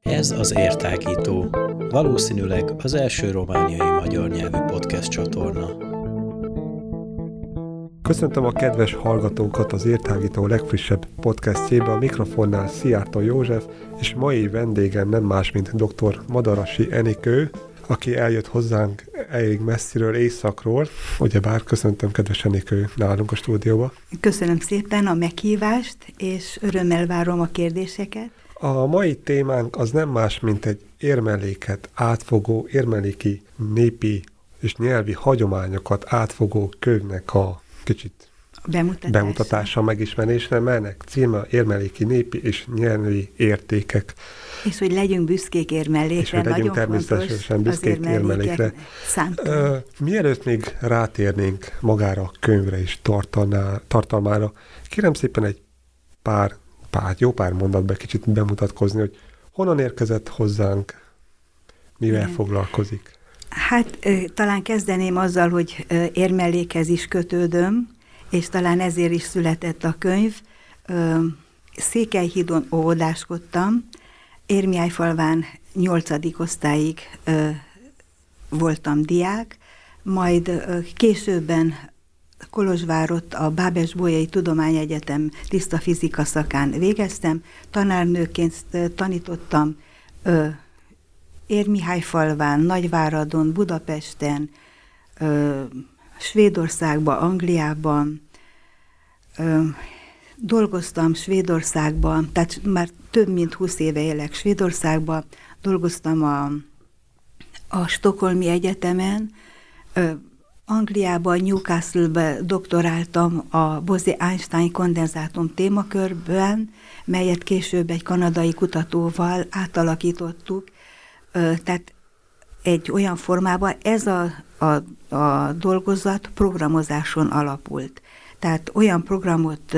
Ez az Értágító, valószínűleg az első romániai magyar nyelvű podcast csatorna. Köszöntöm a kedves hallgatókat az Értágító legfrissebb podcastjébe a mikrofonnál Szijjártó József, és mai vendégem nem más, mint dr. Madarasi Enikő, aki eljött hozzánk elég messziről, északról. Ugyebár köszöntöm kedves Enikő nálunk a stúdióba. Köszönöm szépen a meghívást, és örömmel várom a kérdéseket. A mai témánk az nem más, mint egy érmeléket átfogó, érmeléki népi és nyelvi hagyományokat átfogó könyvnek a kicsit bemutatása, bemutatása megismerésre, melynek címe érmeléki népi és nyelvi értékek. És hogy legyünk büszkék érmelékre. És hogy legyünk természetesen büszkék érmelékre. Mielőtt még rátérnénk magára a könyvre és tartalmára, kérem szépen egy pár pár, jó pár mondatban kicsit bemutatkozni, hogy honnan érkezett hozzánk, mivel Igen. foglalkozik? Hát talán kezdeném azzal, hogy érmellékhez is kötődöm, és talán ezért is született a könyv. Székelyhídon óvodáskodtam, Érmiájfalván nyolcadik osztályig voltam diák, majd későbben Kolozsvárot a Bábes Bolyai Tudományegyetem tiszta fizika szakán végeztem, tanárnőként tanítottam ö, Érmihályfalván, Nagyváradon, Budapesten, Svédországban, Angliában, ö, dolgoztam Svédországban, tehát már több mint 20 éve élek Svédországban, dolgoztam a, a Stokholmi Egyetemen, ö, Angliában, Newcastle-be doktoráltam a Bose-Einstein kondenzátum témakörben, melyet később egy kanadai kutatóval átalakítottuk. Tehát egy olyan formában ez a, a, a dolgozat programozáson alapult. Tehát olyan programot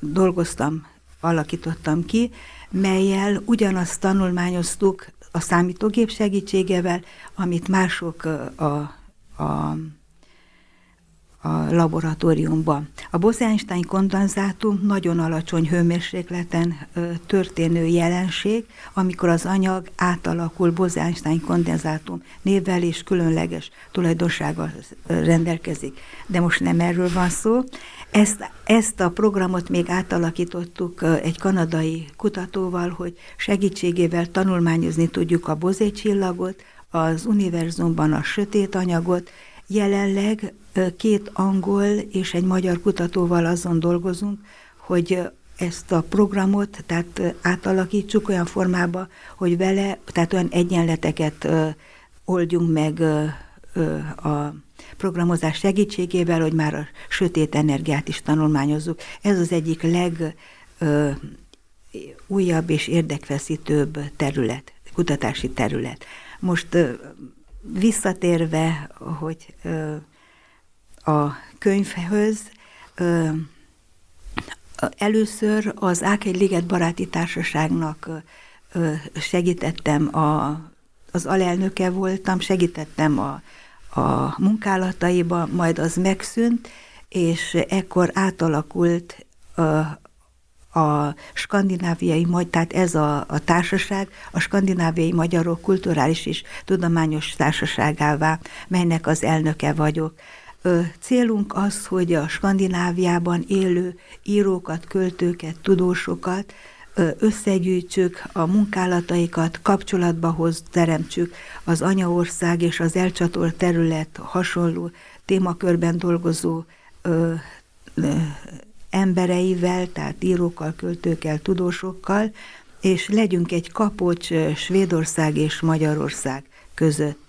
dolgoztam, alakítottam ki, melyel ugyanazt tanulmányoztuk a számítógép segítségevel, amit mások a, a a laboratóriumba. A Bose-Einstein kondenzátum nagyon alacsony hőmérsékleten történő jelenség, amikor az anyag átalakul Bose-Einstein kondenzátum névvel és különleges tulajdonsággal rendelkezik. De most nem erről van szó. Ezt, ezt a programot még átalakítottuk egy kanadai kutatóval, hogy segítségével tanulmányozni tudjuk a Bose csillagot, az univerzumban a sötét anyagot, Jelenleg két angol és egy magyar kutatóval azon dolgozunk, hogy ezt a programot, tehát átalakítsuk olyan formába, hogy vele, tehát olyan egyenleteket oldjunk meg a programozás segítségével, hogy már a sötét energiát is tanulmányozzuk. Ez az egyik leg újabb és érdekfeszítőbb terület, kutatási terület. Most visszatérve, hogy a könyvhöz, először az Ákegy Liget Baráti Társaságnak segítettem, a, az alelnöke voltam, segítettem a, a munkálataiba, majd az megszűnt, és ekkor átalakult a skandináviai, tehát ez a, a társaság a skandináviai magyarok kulturális és tudományos társaságává, melynek az elnöke vagyok. Célunk az, hogy a Skandináviában élő írókat, költőket, tudósokat összegyűjtsük, a munkálataikat kapcsolatba hoz, teremtsük az anyaország és az elcsatolt terület hasonló témakörben dolgozó ö, ö, embereivel, tehát írókkal, költőkkel, tudósokkal, és legyünk egy kapocs Svédország és Magyarország között.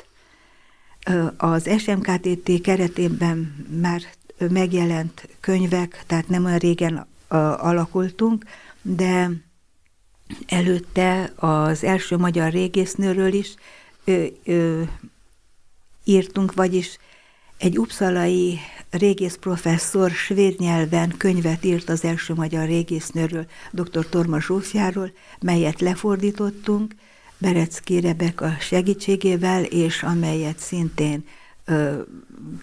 Az SMKTT keretében már megjelent könyvek, tehát nem olyan régen alakultunk, de előtte az első magyar régésznőről is írtunk, vagyis egy upszalai régész professzor svéd nyelven könyvet írt az első magyar régésznőről, dr. Torma Zsófjáról, melyet lefordítottunk Berecki Rebeka segítségével, és amelyet szintén ö,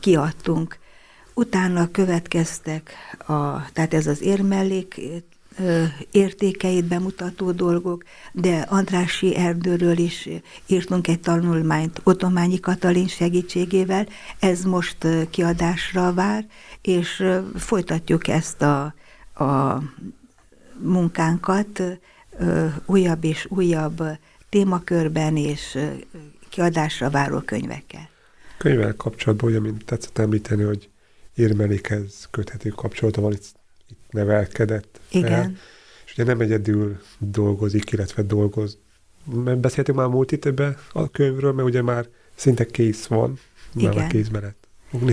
kiadtunk. utána következtek, a, tehát ez az érmellék értékeit bemutató dolgok, de Andrási Erdőről is írtunk egy tanulmányt Otományi Katalin segítségével, ez most kiadásra vár, és folytatjuk ezt a, a munkánkat újabb és újabb témakörben és kiadásra váró könyvekkel. Könyvvel kapcsolatban, ugye, mint tetszett említeni, hogy érmelékhez köthető kapcsolata van, itt, itt nevelkedett. Igen. El, és ugye nem egyedül dolgozik, illetve dolgoz. Beszéltünk már múlt itt ebbe a könyvről, mert ugye már szinte kész van, már Igen. a kézben lett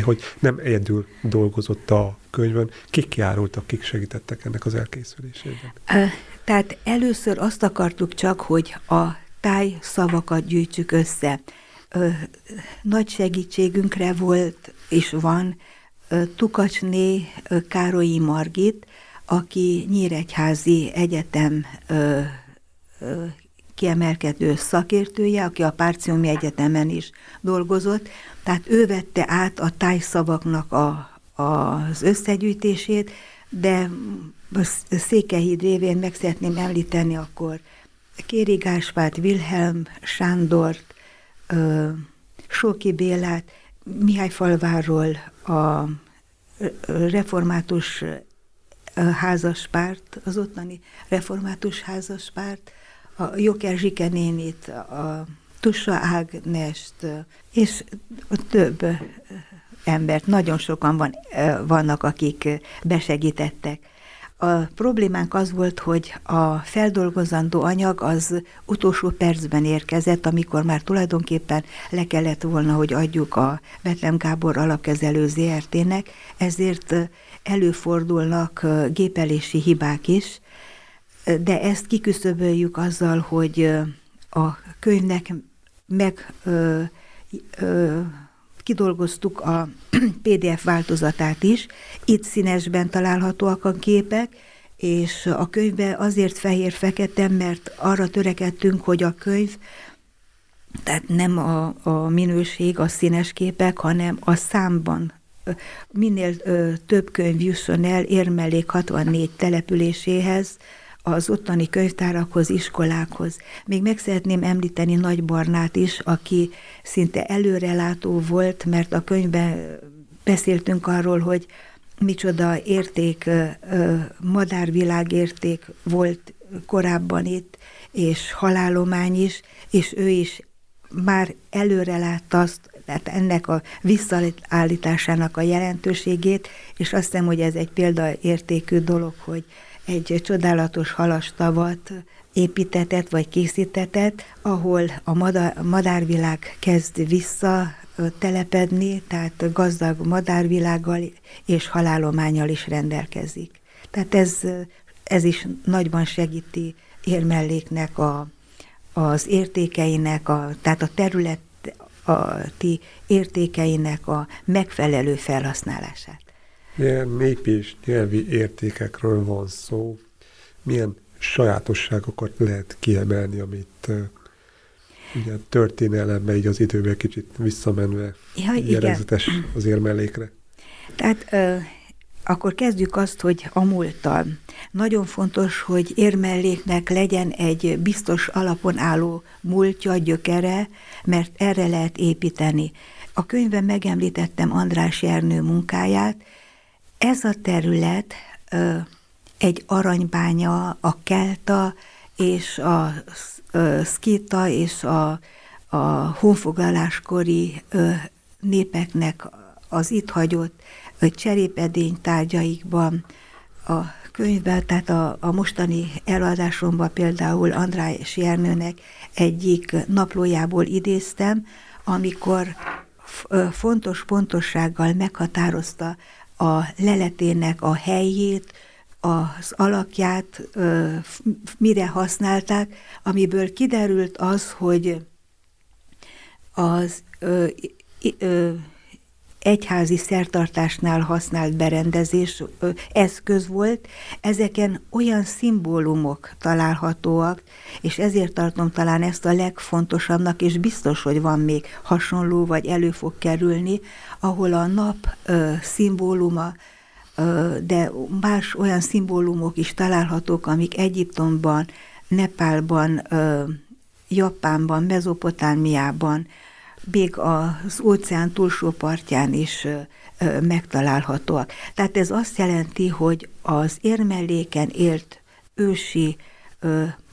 hogy nem egyedül dolgozott a könyvön, kik járultak, kik segítettek ennek az elkészülésében? Tehát először azt akartuk csak, hogy a táj szavakat gyűjtsük össze. Nagy segítségünkre volt és van Tukacsné Károlyi Margit, aki Nyíregyházi Egyetem kiemelkedő szakértője, aki a Párciumi Egyetemen is dolgozott, tehát ő vette át a tájszavaknak a, az összegyűjtését, de Székehíd révén meg szeretném említeni akkor Kéri Gáspát, Wilhelm Sándort, Sóki Bélát, Mihály Falváról a református házaspárt, az ottani református házaspárt, a Joker Zsike nénit, a Tussa Ágnest, és több embert, nagyon sokan van, vannak, akik besegítettek. A problémánk az volt, hogy a feldolgozandó anyag az utolsó percben érkezett, amikor már tulajdonképpen le kellett volna, hogy adjuk a Betlem Gábor alapkezelő ZRT-nek, ezért előfordulnak gépelési hibák is, de ezt kiküszöböljük azzal, hogy a könyvnek meg ö, ö, kidolgoztuk a PDF változatát is, itt színesben találhatóak a képek, és a könyvbe azért fehér-fekete, mert arra törekedtünk, hogy a könyv, tehát nem a, a minőség, a színes képek, hanem a számban minél ö, több könyv jusson el Érmellék 64 településéhez, az ottani könyvtárakhoz, iskolákhoz. Még meg szeretném említeni Nagy Barnát is, aki szinte előrelátó volt, mert a könyvben beszéltünk arról, hogy micsoda érték, madárvilágérték volt korábban itt, és halálomány is, és ő is már előre látta azt, tehát ennek a visszaállításának a jelentőségét, és azt hiszem, hogy ez egy példaértékű dolog, hogy egy csodálatos halastavat építetett vagy készítetett, ahol a madár, madárvilág kezd vissza telepedni, tehát gazdag madárvilággal és halálományal is rendelkezik. Tehát ez, ez is nagyban segíti érmelléknek a, az értékeinek, a, tehát a terület a ti értékeinek a megfelelő felhasználását milyen népi és nyelvi értékekről van szó, milyen sajátosságokat lehet kiemelni, amit ugye történelembe így az időben kicsit visszamenve ja, jellegzetes az érmellékre. Tehát uh, akkor kezdjük azt, hogy a múlttal. Nagyon fontos, hogy érmelléknek legyen egy biztos alapon álló múltja, gyökere, mert erre lehet építeni. A könyvben megemlítettem András Jernő munkáját, ez a terület egy aranybánya, a kelta és a szkita és a, a honfoglaláskori népeknek az itt hagyott cserépedény tárgyaikban a könyvben, tehát a, a mostani eladásomban például András Jernőnek egyik naplójából idéztem, amikor fontos pontossággal meghatározta a leletének a helyét, az alakját mire használták, amiből kiderült az, hogy az egyházi szertartásnál használt berendezés, eszköz volt, ezeken olyan szimbólumok találhatóak, és ezért tartom talán ezt a legfontosabbnak, és biztos, hogy van még hasonló, vagy elő fog kerülni, ahol a nap ö, szimbóluma, ö, de más olyan szimbólumok is találhatók, amik Egyiptomban, Nepálban, ö, Japánban, Mezopotámiában, még az óceán túlsó partján is megtalálhatóak. Tehát ez azt jelenti, hogy az érmelléken élt ősi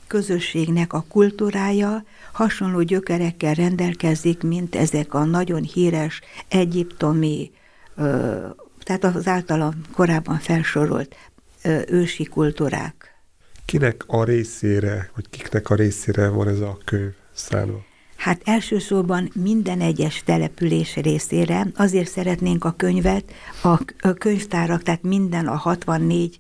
közösségnek a kultúrája hasonló gyökerekkel rendelkezik, mint ezek a nagyon híres egyiptomi, tehát az általam korábban felsorolt ősi kultúrák. Kinek a részére, vagy kiknek a részére van ez a könyv szánva? Hát elsősorban minden egyes település részére, azért szeretnénk a könyvet, a könyvtárak, tehát minden a 64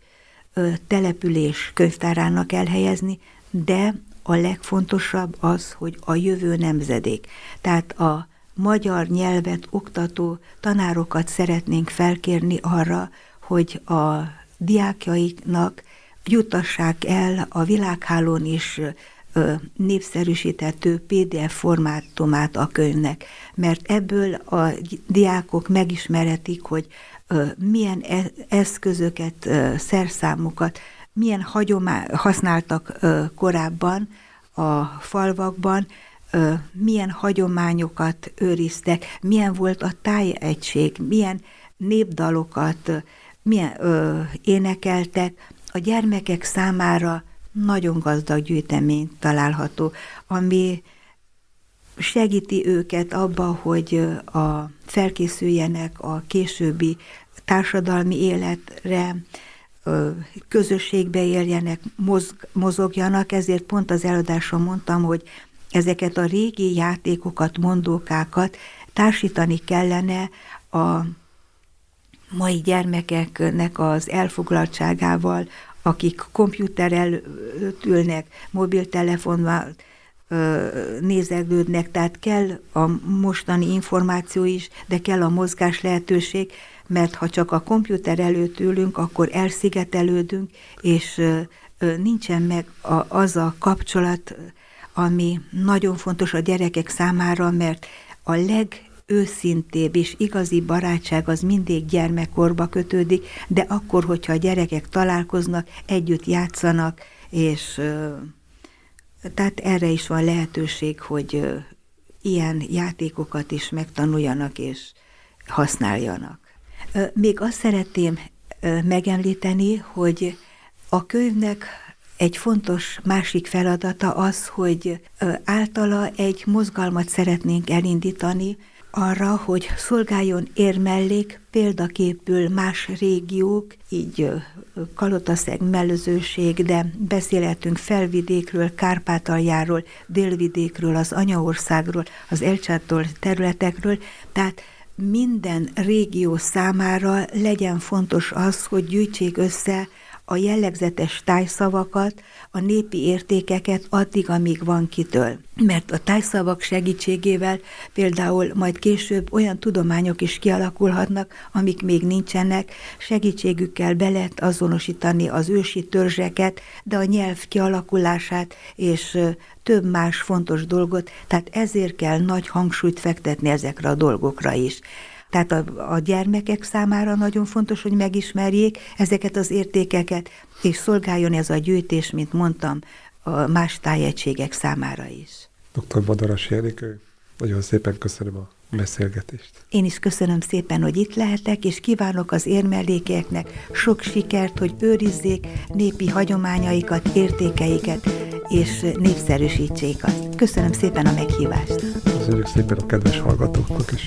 település könyvtárának elhelyezni, de a legfontosabb az, hogy a jövő nemzedék. Tehát a magyar nyelvet oktató tanárokat szeretnénk felkérni arra, hogy a diákjaiknak jutassák el a világhálón is népszerűsítettő PDF formátumát a könyvnek, mert ebből a diákok megismeretik, hogy milyen e-, eszközöket, szerszámokat, milyen hagyomá- használtak korábban a falvakban, milyen hagyományokat őriztek, milyen volt a tájegység, milyen népdalokat milyen, ö, énekeltek. A gyermekek számára nagyon gazdag gyűjtemény található, ami segíti őket abba, hogy a felkészüljenek a későbbi társadalmi életre, közösségbe éljenek, mozg, mozogjanak, ezért pont az eladáson mondtam, hogy ezeket a régi játékokat, mondókákat társítani kellene a mai gyermekeknek az elfoglaltságával, akik komputer előtt ülnek, mobiltelefonnal nézeglődnek, tehát kell a mostani információ is, de kell a mozgás lehetőség, mert ha csak a komputer előtt ülünk, akkor elszigetelődünk, és nincsen meg az a kapcsolat, ami nagyon fontos a gyerekek számára, mert a leg őszintébb és igazi barátság az mindig gyermekkorba kötődik, de akkor, hogyha a gyerekek találkoznak, együtt játszanak, és tehát erre is van lehetőség, hogy ilyen játékokat is megtanuljanak és használjanak. Még azt szeretném megemlíteni, hogy a könyvnek egy fontos másik feladata az, hogy általa egy mozgalmat szeretnénk elindítani, arra, hogy szolgáljon érmellék példaképül más régiók, így Kalotaszeg mellőzőség, de beszélhetünk felvidékről, Kárpátaljáról, délvidékről, az anyaországról, az elcsától területekről, tehát minden régió számára legyen fontos az, hogy gyűjtsék össze a jellegzetes tájszavakat, a népi értékeket addig, amíg van kitől. Mert a tájszavak segítségével például majd később olyan tudományok is kialakulhatnak, amik még nincsenek, segítségükkel be lehet azonosítani az ősi törzseket, de a nyelv kialakulását és több más fontos dolgot, tehát ezért kell nagy hangsúlyt fektetni ezekre a dolgokra is. Tehát a, a gyermekek számára nagyon fontos, hogy megismerjék ezeket az értékeket, és szolgáljon ez a gyűjtés, mint mondtam, a más tájegységek számára is. Dr. Madaras Jenikő, nagyon szépen köszönöm a beszélgetést. Én is köszönöm szépen, hogy itt lehetek, és kívánok az érmellékeknek sok sikert, hogy őrizzék népi hagyományaikat, értékeiket, és népszerűsítsék azt. Köszönöm szépen a meghívást. Köszönjük szépen a kedves hallgatóknak is.